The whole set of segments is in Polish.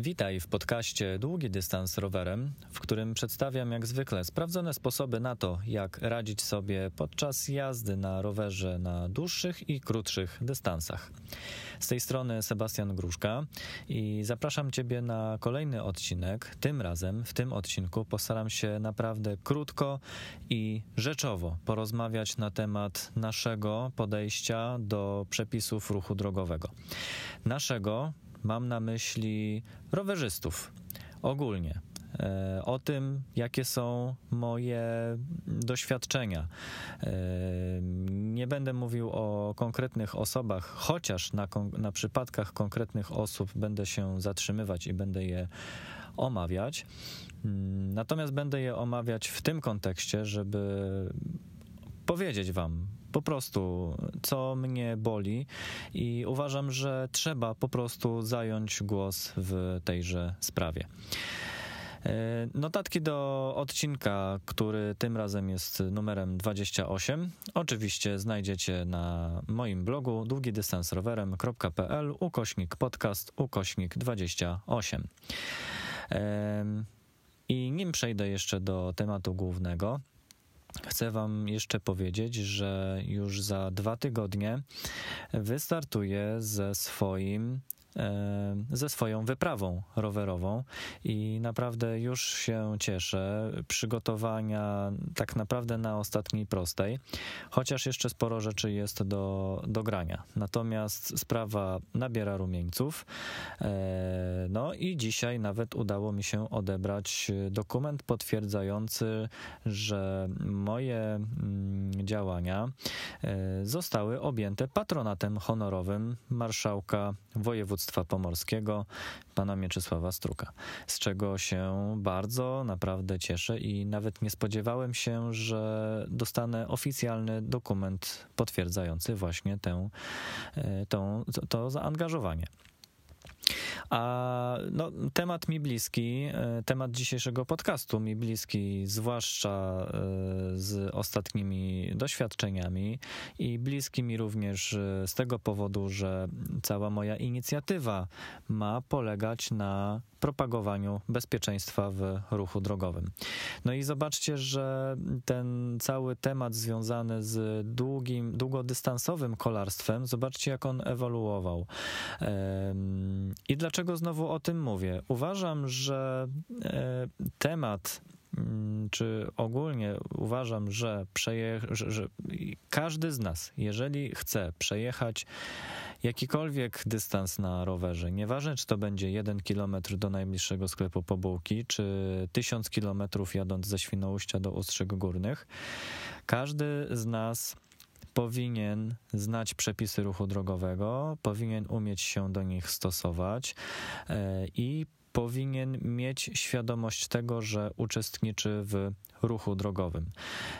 Witaj w podcaście Długi Dystans Rowerem, w którym przedstawiam jak zwykle sprawdzone sposoby na to, jak radzić sobie podczas jazdy na rowerze na dłuższych i krótszych dystansach. Z tej strony Sebastian Gruszka i zapraszam Ciebie na kolejny odcinek. Tym razem, w tym odcinku, postaram się naprawdę krótko i rzeczowo porozmawiać na temat naszego podejścia do przepisów ruchu drogowego. Naszego, mam na myśli rowerzystów ogólnie. E, o tym, jakie są moje doświadczenia. E, nie będę mówił o konkretnych osobach, chociaż na, na przypadkach konkretnych osób będę się zatrzymywać i będę je omawiać. Mm, natomiast będę je omawiać w tym kontekście, żeby powiedzieć Wam po prostu, co mnie boli, i uważam, że trzeba po prostu zająć głos w tejże sprawie. E, notatki do odcinka, który tym razem jest numerem 28, oczywiście znajdziecie na moim blogu długidystansrowerem.pl ukośnik podcast ukośnik 28. I nim przejdę jeszcze do tematu głównego, Chcę Wam jeszcze powiedzieć, że już za dwa tygodnie wystartuję ze swoim ze swoją wyprawą rowerową i naprawdę już się cieszę. Przygotowania tak naprawdę na ostatniej prostej, chociaż jeszcze sporo rzeczy jest do, do grania. Natomiast sprawa nabiera rumieńców. E, no i dzisiaj nawet udało mi się odebrać dokument potwierdzający, że moje mm, działania e, zostały objęte patronatem honorowym marszałka województwa województwa pomorskiego, pana Mieczysława Struka, z czego się bardzo naprawdę cieszę i nawet nie spodziewałem się, że dostanę oficjalny dokument potwierdzający właśnie tę, e, to, to zaangażowanie. A no, temat mi bliski, e, temat dzisiejszego podcastu mi bliski, zwłaszcza e, z ostatnimi doświadczeniami i bliski mi również e, z tego powodu, że cała moja inicjatywa ma polegać na propagowaniu bezpieczeństwa w ruchu drogowym. No i zobaczcie, że ten cały temat związany z długim, długodystansowym kolarstwem, zobaczcie jak on ewoluował. I dlaczego znowu o tym mówię? Uważam, że e, temat mm, czy ogólnie uważam, że, przeje- że, że każdy z nas, jeżeli chce przejechać jakikolwiek dystans na rowerze, nieważne czy to będzie jeden kilometr do najbliższego sklepu po bułki, czy tysiąc kilometrów jadąc ze Świnoujścia do Ustrzyk Górnych, każdy z nas powinien znać przepisy ruchu drogowego, powinien umieć się do nich stosować e, i powinien mieć świadomość tego, że uczestniczy w ruchu drogowym.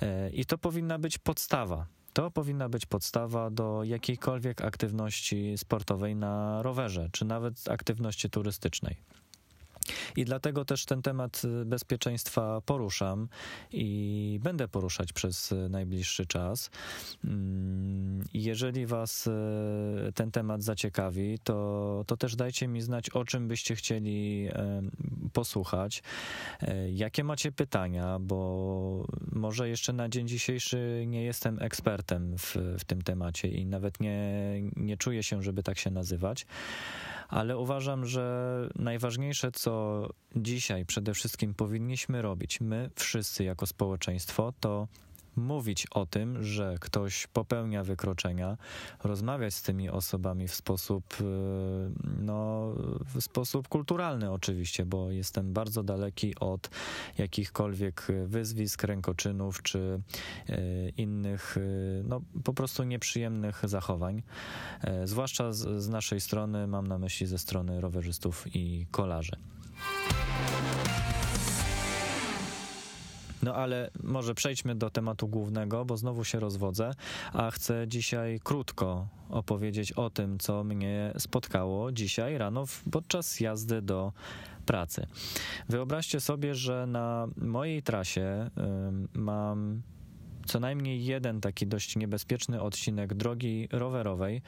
E, I to powinna być podstawa. To powinna być podstawa do jakiejkolwiek aktywności sportowej na rowerze, czy nawet aktywności turystycznej. I dlatego też ten temat y, bezpieczeństwa poruszam i będę poruszać przez y, najbliższy czas. Mm, jeżeli Was y, ten temat zaciekawi, to, to też dajcie mi znać, o czym byście chcieli posłuchać, jakie macie pytania, bo może jeszcze na dzień dzisiejszy nie jestem ekspertem w, w tym temacie i nawet nie, nie czuję się, żeby tak się nazywać. Ale uważam, że najważniejsze, co dzisiaj przede wszystkim powinniśmy robić, my wszyscy jako społeczeństwo, to mówić o tym, że ktoś popełnia wykroczenia, rozmawiać z tymi osobami w sposób, y, no, w sposób kulturalny oczywiście, bo jestem bardzo daleki od jakichkolwiek wyzwisk, rękoczynów czy y, innych, y, no, po prostu nieprzyjemnych zachowań. Zwłaszcza z, z naszej strony, mam na myśli ze strony rowerzystów i kolarzy. No ale może przejdźmy do tematu głównego, bo znowu się rozwodzę, a chcę dzisiaj krótko opowiedzieć o tym, co mnie spotkało dzisiaj rano podczas jazdy do pracy. Wyobraźcie sobie, że na mojej trasie y, mam co najmniej jeden taki dość niebezpieczny odcinek drogi rowerowej,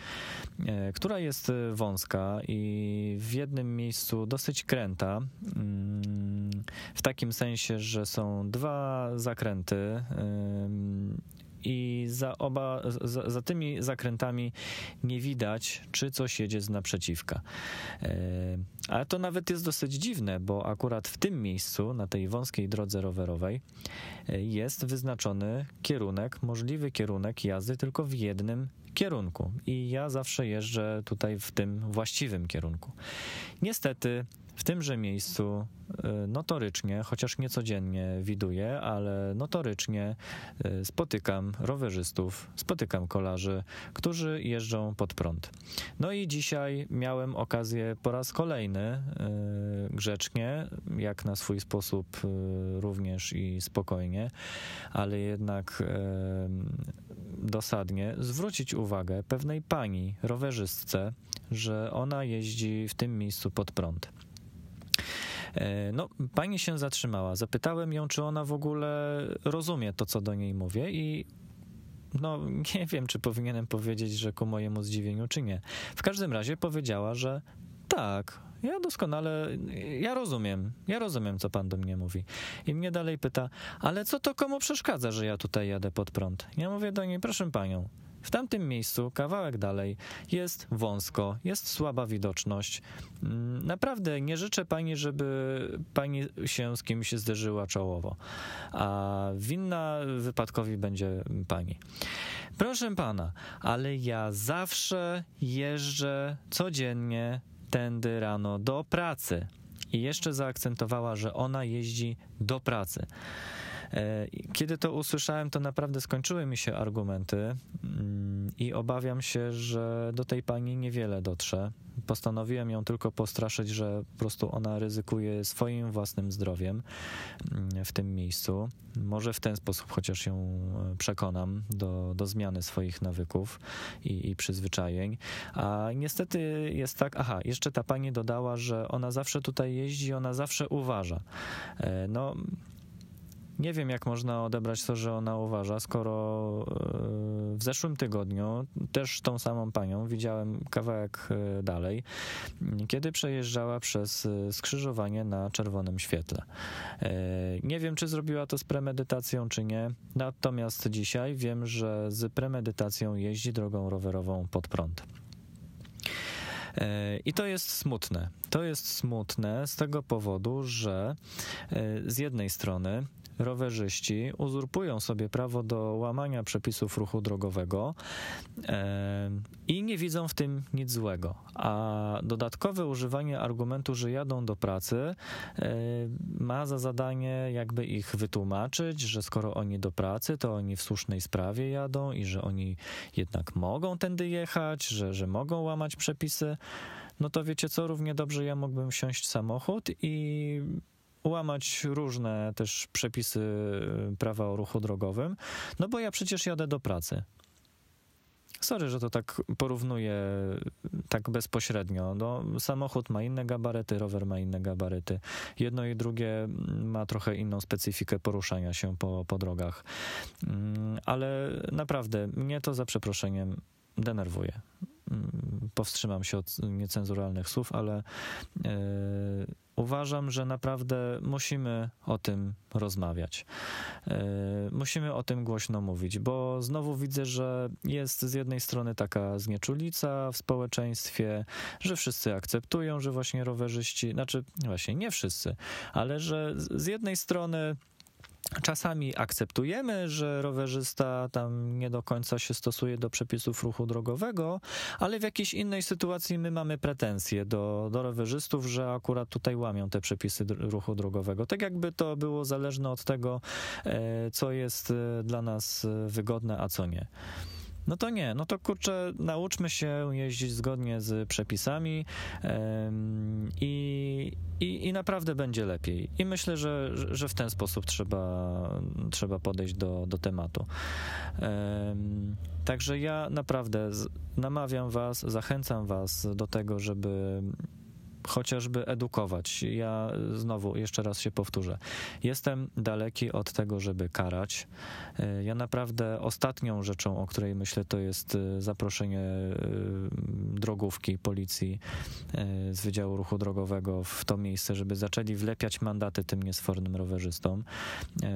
e, która jest wąska i w jednym miejscu dosyć kręta. Mm, w takim sensie, że są dwa zakręty i za, oba, za, za, tymi zakrętami nie widać, czy coś jedzie z naprzeciwka. Ale to nawet jest dosyć dziwne, bo akurat w tym miejscu, na tej wąskiej drodze rowerowej, e, jest wyznaczony kierunek, możliwy kierunek jazdy tylko w jednym kierunku. I ja zawsze jeżdżę tutaj w tym właściwym kierunku. Niestety w tymże miejscu y, notorycznie, chociaż nie codziennie widuję, ale notorycznie y, spotykam rowerzystów, spotykam kolarzy, którzy jeżdżą pod prąd. No i dzisiaj miałem okazję po raz kolejny y, grzecznie, jak na swój sposób również i spokojnie, ale jednak dosadnie zwrócić uwagę pewnej pani rowerzystce, że ona jeździ w tym miejscu pod prąd. E, no, pani się zatrzymała. Zapytałem ją, czy ona w ogóle rozumie to, co do niej mówię, i no, nie wiem, czy powinienem powiedzieć, że ku mojemu zdziwieniu, czy nie. W każdym razie powiedziała, że tak, ja doskonale, ja rozumiem, ja rozumiem, co pan do mnie mówi. I mnie dalej pyta, ale co to komu przeszkadza, że ja tutaj jadę pod prąd? Ja mówię do niej, proszę panią, w tamtym miejscu, kawałek dalej, jest wąsko, jest słaba widoczność. Mm, naprawdę nie życzę pani, żeby pani się z kimś zderzyła czołowo, a winna wypadkowi będzie pani. Proszę pana, ale ja zawsze jeżdżę codziennie tędy rano do pracy. I jeszcze zaakcentowała, że ona jeździ do pracy. E, kiedy to usłyszałem, to naprawdę skończyły mi się argumenty mm, i obawiam się, że do tej pani niewiele dotrze. Postanowiłem ją tylko postraszyć, że po prostu ona ryzykuje swoim własnym zdrowiem mm, w tym miejscu. Może w ten sposób chociaż ją e, przekonam do, do zmiany swoich nawyków i, i przyzwyczajeń. A niestety jest tak, aha, jeszcze ta pani dodała, że ona zawsze tutaj jeździ, ona zawsze uważa. E, no, nie wiem, jak można odebrać to, że ona uważa, skoro e, w zeszłym tygodniu też tą samą panią widziałem kawałek e, dalej, kiedy przejeżdżała przez e, skrzyżowanie na czerwonym świetle. Nie wiem, czy zrobiła to z premedytacją, czy nie, natomiast dzisiaj wiem, że z premedytacją jeździ drogą rowerową pod prąd. I to jest smutne. To jest smutne z tego powodu, że z jednej strony rowerzyści uzurpują sobie prawo do łamania przepisów ruchu drogowego i nie widzą w tym nic złego. A dodatkowe używanie argumentu, że jadą do pracy, ma za zadanie jakby ich wytłumaczyć, że skoro oni do pracy, to oni w słusznej sprawie jadą i że oni jednak mogą tędy jechać, że, że mogą łamać przepisy no to wiecie co, równie dobrze ja mógłbym wsiąść w samochód i łamać różne też przepisy y, prawa o ruchu drogowym, no bo ja przecież jadę do pracy. Sorry, że to tak porównuję tak bezpośrednio. No, samochód ma inne gabaryty, rower ma inne gabaryty. Jedno i drugie ma trochę inną specyfikę poruszania się po, po drogach. Mm, ale naprawdę mnie to za przeproszeniem denerwuje. Mm, powstrzymam się od niecenzuralnych słów, ale yy, uważam, że naprawdę musimy o tym rozmawiać. Yy, musimy o tym głośno mówić, bo znowu widzę, że jest z jednej strony taka znieczulica w społeczeństwie, że wszyscy akceptują, że właśnie rowerzyści, znaczy właśnie nie wszyscy, ale że z jednej strony Czasami akceptujemy, że rowerzysta tam nie do końca się stosuje do przepisów ruchu drogowego, ale w jakiejś innej sytuacji my mamy pretensje do, do rowerzystów, że akurat tutaj łamią te przepisy ruchu drogowego. Tak jakby to było zależne od tego, e, co jest e, dla nas e, wygodne, a co nie. No to nie, no to kurczę, nauczmy się jeździć zgodnie z przepisami i, i, i naprawdę będzie lepiej. I myślę, że, że w ten sposób trzeba, trzeba podejść do, do tematu. Także ja naprawdę namawiam Was, zachęcam Was do tego, żeby chociażby edukować. Ja znowu jeszcze raz się powtórzę. Jestem daleki od tego, żeby karać. E, ja naprawdę ostatnią rzeczą, o której myślę, to jest e, zaproszenie e, drogówki, policji z Wydziału Ruchu Drogowego w to miejsce, żeby zaczęli wlepiać mandaty tym niesfornym rowerzystom.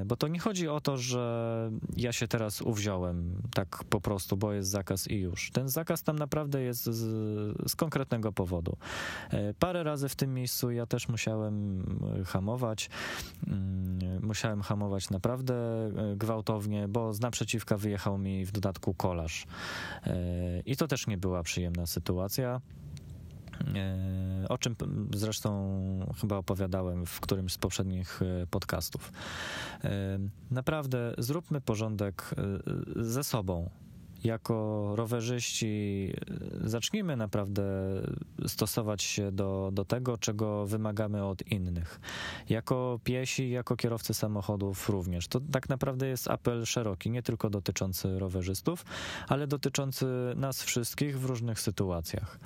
Bo to nie chodzi o to, że ja się teraz uwziąłem tak po prostu, bo jest zakaz i już. Ten zakaz tam naprawdę jest z, z konkretnego powodu. Parę razy w tym miejscu ja też musiałem hamować. Mm, musiałem hamować naprawdę gwałtownie, bo z naprzeciwka wyjechał mi w dodatku kolarz. I to też nie była przyjemna sytuacja. O czym zresztą chyba opowiadałem w którymś z poprzednich podcastów. Naprawdę zróbmy porządek ze sobą jako rowerzyści zacznijmy naprawdę stosować się do, do tego, czego wymagamy od innych. Jako piesi, jako kierowcy samochodów również. To tak naprawdę jest apel szeroki, nie tylko dotyczący rowerzystów, ale dotyczący nas wszystkich w różnych sytuacjach.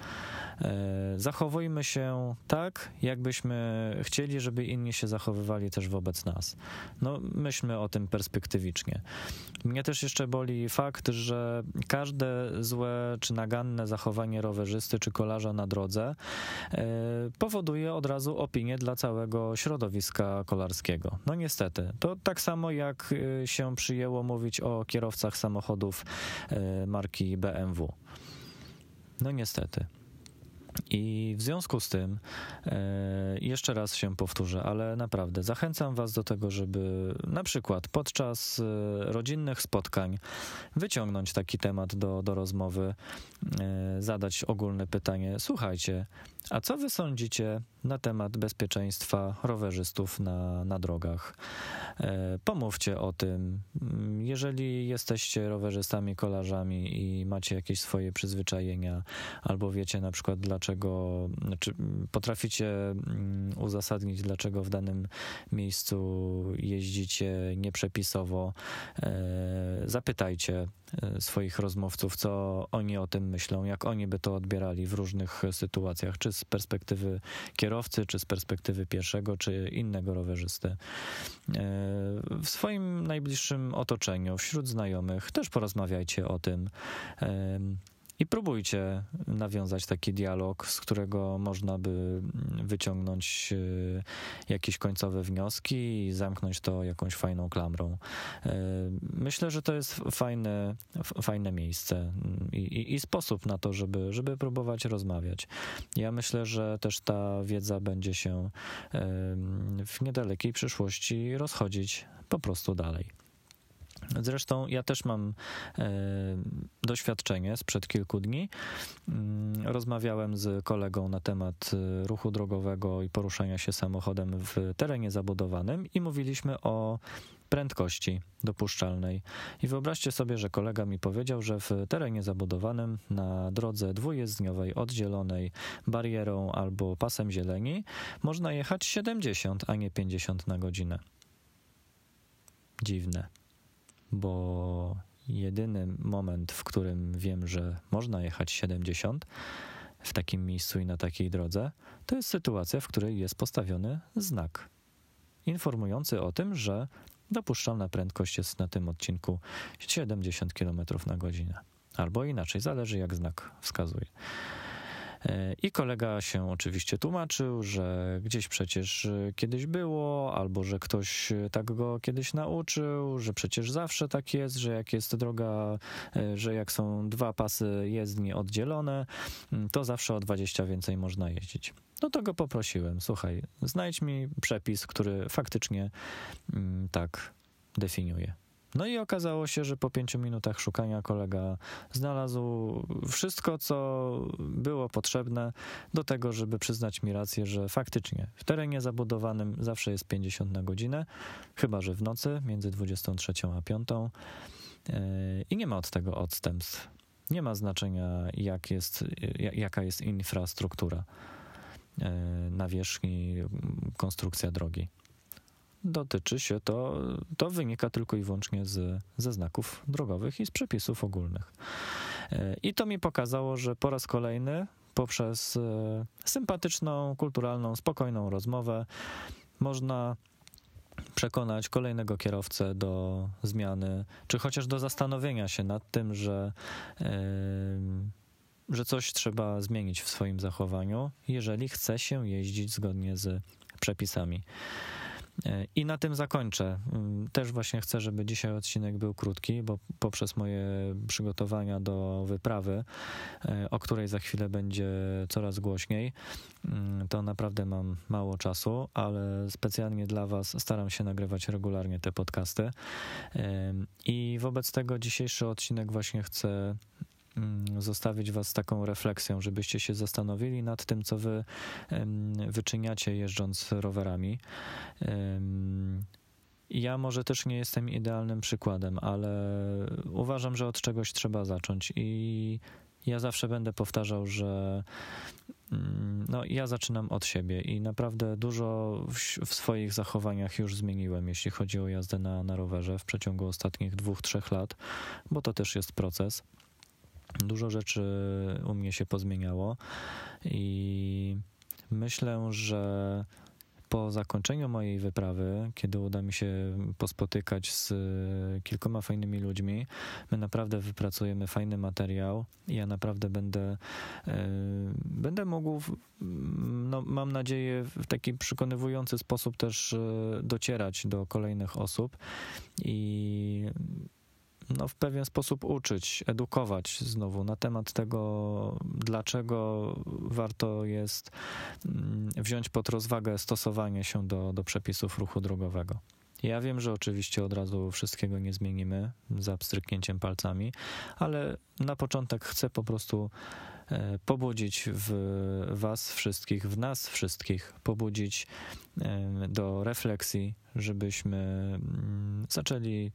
E, zachowujmy się tak, jakbyśmy chcieli, żeby inni się zachowywali też wobec nas. No, myślmy o tym perspektywicznie. Mnie też jeszcze boli fakt, że każde złe czy naganne zachowanie rowerzysty czy kolarza na drodze e, powoduje od razu opinię dla całego środowiska kolarskiego. No niestety, to tak samo jak e, się przyjęło mówić o kierowcach samochodów marki BMW. No niestety. I w związku z tym, e, jeszcze raz się powtórzę, ale naprawdę zachęcam Was do tego, żeby na przykład podczas e, rodzinnych spotkań wyciągnąć taki temat do, do rozmowy, e, zadać ogólne pytanie: Słuchajcie, a co Wy sądzicie na temat bezpieczeństwa rowerzystów na, na drogach? Pomówcie o tym. Jeżeli jesteście rowerzystami, kolarzami i macie jakieś swoje przyzwyczajenia, albo wiecie na przykład, dlaczego dlaczego, znaczy potraficie mm, uzasadnić, dlaczego w danym miejscu jeździcie nieprzepisowo. E, zapytajcie e, swoich rozmówców, co oni o tym myślą, jak oni by to odbierali w różnych sytuacjach, czy z perspektywy kierowcy, czy z perspektywy pierwszego, czy innego rowerzysty. E, w swoim najbliższym otoczeniu, wśród znajomych też porozmawiajcie o tym i próbujcie nawiązać taki dialog, z którego można by wyciągnąć e, jakieś końcowe wnioski i zamknąć to jakąś fajną klamrą. E, myślę, że to jest fajne, fajne miejsce i, i, i sposób na to, żeby, żeby próbować rozmawiać. Ja myślę, że też ta wiedza będzie się w niedalekiej przyszłości rozchodzić po prostu dalej. Zresztą ja też mam e, doświadczenie sprzed kilku dni. Mm, rozmawiałem z kolegą na temat e, ruchu drogowego i poruszania się samochodem w terenie zabudowanym i mówiliśmy o prędkości dopuszczalnej. I wyobraźcie sobie, że kolega mi powiedział, że w terenie zabudowanym na drodze dwujezdniowej oddzielonej barierą albo pasem zieleni można jechać 70, a nie 50 na godzinę. Dziwne bo jedyny moment, w którym wiem, że można jechać 70 w takim miejscu i na takiej drodze, to jest sytuacja, w której jest postawiony znak informujący o tym, że dopuszczalna prędkość jest na tym odcinku 70 km na godzinę. Albo inaczej, zależy jak znak wskazuje. I kolega się oczywiście tłumaczył, że gdzieś przecież kiedyś było, albo że ktoś tak go kiedyś nauczył, że przecież zawsze tak jest, że jak jest droga, że jak są dwa pasy jezdni oddzielone, to zawsze o 20 więcej można jeździć. No to go poprosiłem, słuchaj, znajdź mi przepis, który faktycznie mm, tak definiuje. No i okazało się, że po pięciu minutach szukania kolega znalazł wszystko, co było potrzebne do tego, żeby przyznać mi rację, że faktycznie w terenie zabudowanym zawsze jest 50 na godzinę, chyba że w nocy między 23 a 5 e, i nie ma od tego odstępstw. Nie ma znaczenia, jak jest, jaka jest infrastruktura e, nawierzchni, konstrukcja drogi dotyczy się to, to wynika tylko i wyłącznie z, ze znaków drogowych i z przepisów ogólnych. E, I to mi pokazało, że po raz kolejny poprzez e, sympatyczną, kulturalną, spokojną rozmowę można przekonać kolejnego kierowcę do zmiany, czy chociaż do zastanowienia się nad tym, że, że coś trzeba zmienić w swoim zachowaniu, jeżeli chce się jeździć zgodnie z przepisami. I na tym zakończę. Też właśnie chcę, żeby dzisiaj odcinek był krótki, bo poprzez moje przygotowania do wyprawy, e, o której za chwilę będzie coraz głośniej, mm, to naprawdę mam mało czasu, ale specjalnie dla Was staram się nagrywać regularnie te podcasty. I wobec tego dzisiejszy odcinek właśnie chcę zostawić Was taką refleksją, żebyście się zastanowili nad tym, co Wy wyczyniacie jeżdżąc rowerami. Ja może też nie jestem idealnym przykładem, ale uważam, że od czegoś trzeba zacząć i ja zawsze będę powtarzał, że mm, no, ja zaczynam od siebie i naprawdę dużo w, w, swoich zachowaniach już zmieniłem, jeśli chodzi o jazdę na, na rowerze w przeciągu ostatnich dwóch, trzech lat, bo to też jest proces. Dużo rzeczy u mnie się pozmieniało i myślę, że po zakończeniu mojej wyprawy, kiedy uda mi się pospotykać z kilkoma fajnymi ludźmi, my naprawdę wypracujemy fajny materiał. Ja naprawdę będę, e, będę mógł, no, mam nadzieję, w taki przekonywujący sposób też e, docierać do kolejnych osób i no, w pewien sposób uczyć, edukować znowu na temat tego, dlaczego warto jest mm, wziąć pod rozwagę stosowanie się do, do przepisów ruchu drogowego. Ja wiem, że oczywiście od razu wszystkiego nie zmienimy za pstryknięciem palcami, ale na początek chcę po prostu e, pobudzić w Was wszystkich, w nas wszystkich, pobudzić e, do refleksji, żebyśmy mm, zaczęli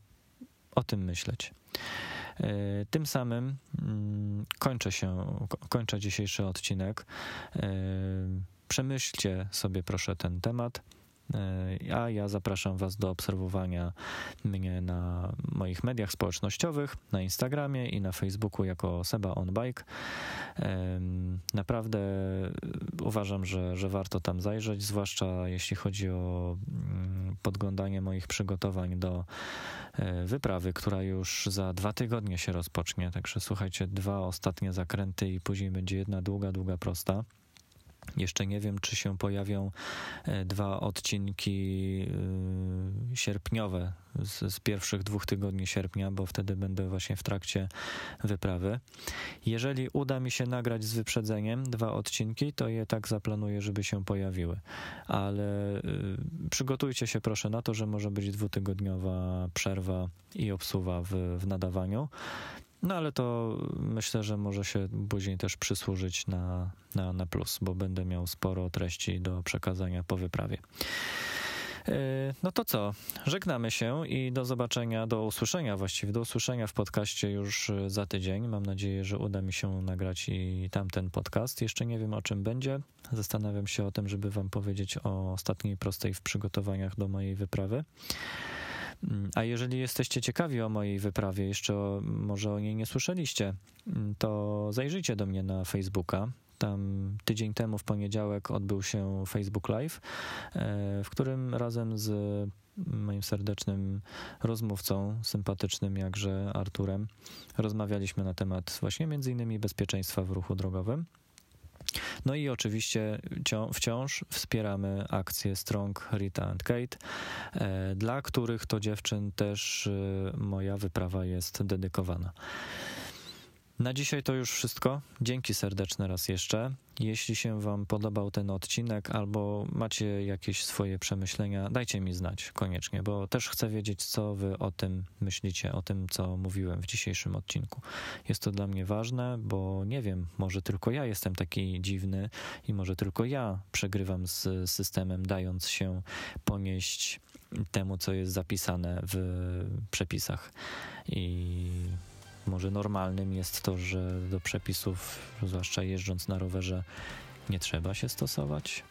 o tym myśleć. E, tym samym mm, kończę się, kończę dzisiejszy odcinek. E, przemyślcie sobie proszę ten temat. E, a ja zapraszam Was do obserwowania mnie na moich mediach społecznościowych, na Instagramie i na Facebooku jako Seba on Bike. Naprawdę uważam, że, że warto tam zajrzeć, zwłaszcza jeśli chodzi o mm, podglądanie moich przygotowań do e, wyprawy, która już za dwa tygodnie się rozpocznie. Także słuchajcie, dwa ostatnie zakręty i później będzie jedna długa, długa prosta. Jeszcze nie wiem, czy się pojawią e, dwa odcinki e, sierpniowe z, z, pierwszych dwóch tygodni sierpnia, bo wtedy będę właśnie w trakcie wyprawy. Jeżeli uda mi się nagrać z wyprzedzeniem dwa odcinki, to je tak zaplanuję, żeby się pojawiły. Ale y, przygotujcie się proszę na to, że może być dwutygodniowa przerwa i obsuwa w, w nadawaniu. No ale to myślę, że może się później też przysłużyć na, na, na plus, bo będę miał sporo treści do przekazania po wyprawie. E, no to co? Żegnamy się i do zobaczenia, do usłyszenia właściwie, do usłyszenia w podcaście już za tydzień. Mam nadzieję, że uda mi się nagrać i tamten podcast. Jeszcze nie wiem o czym będzie. Zastanawiam się o tym, żeby Wam powiedzieć o ostatniej prostej w przygotowaniach do mojej wyprawy. Mm, a jeżeli jesteście ciekawi o mojej wyprawie, jeszcze może o niej nie słyszeliście, mm, to zajrzyjcie do mnie na Facebooka. Tam tydzień temu w poniedziałek odbył się Facebook Live, e, w którym razem z moim serdecznym rozmówcą, sympatycznym jakże Arturem, rozmawialiśmy na temat właśnie między innymi bezpieczeństwa w ruchu drogowym. No i oczywiście wciąż wspieramy akcję Strong Rita and Kate, e, dla których to dziewczyn też e, moja wyprawa jest dedykowana. Na dzisiaj to już wszystko. Dzięki serdeczne raz jeszcze. Jeśli się Wam podobał ten odcinek albo macie jakieś swoje przemyślenia, dajcie mi znać koniecznie, bo też chcę wiedzieć, co Wy o tym myślicie, o tym, co mówiłem w dzisiejszym odcinku. Jest to dla mnie ważne, bo nie wiem, może tylko ja jestem taki dziwny i może tylko ja przegrywam z systemem, dając się ponieść temu, co jest zapisane w przepisach. I może normalnym jest to, że do przepisów, zwłaszcza jeżdżąc na rowerze, nie trzeba się stosować.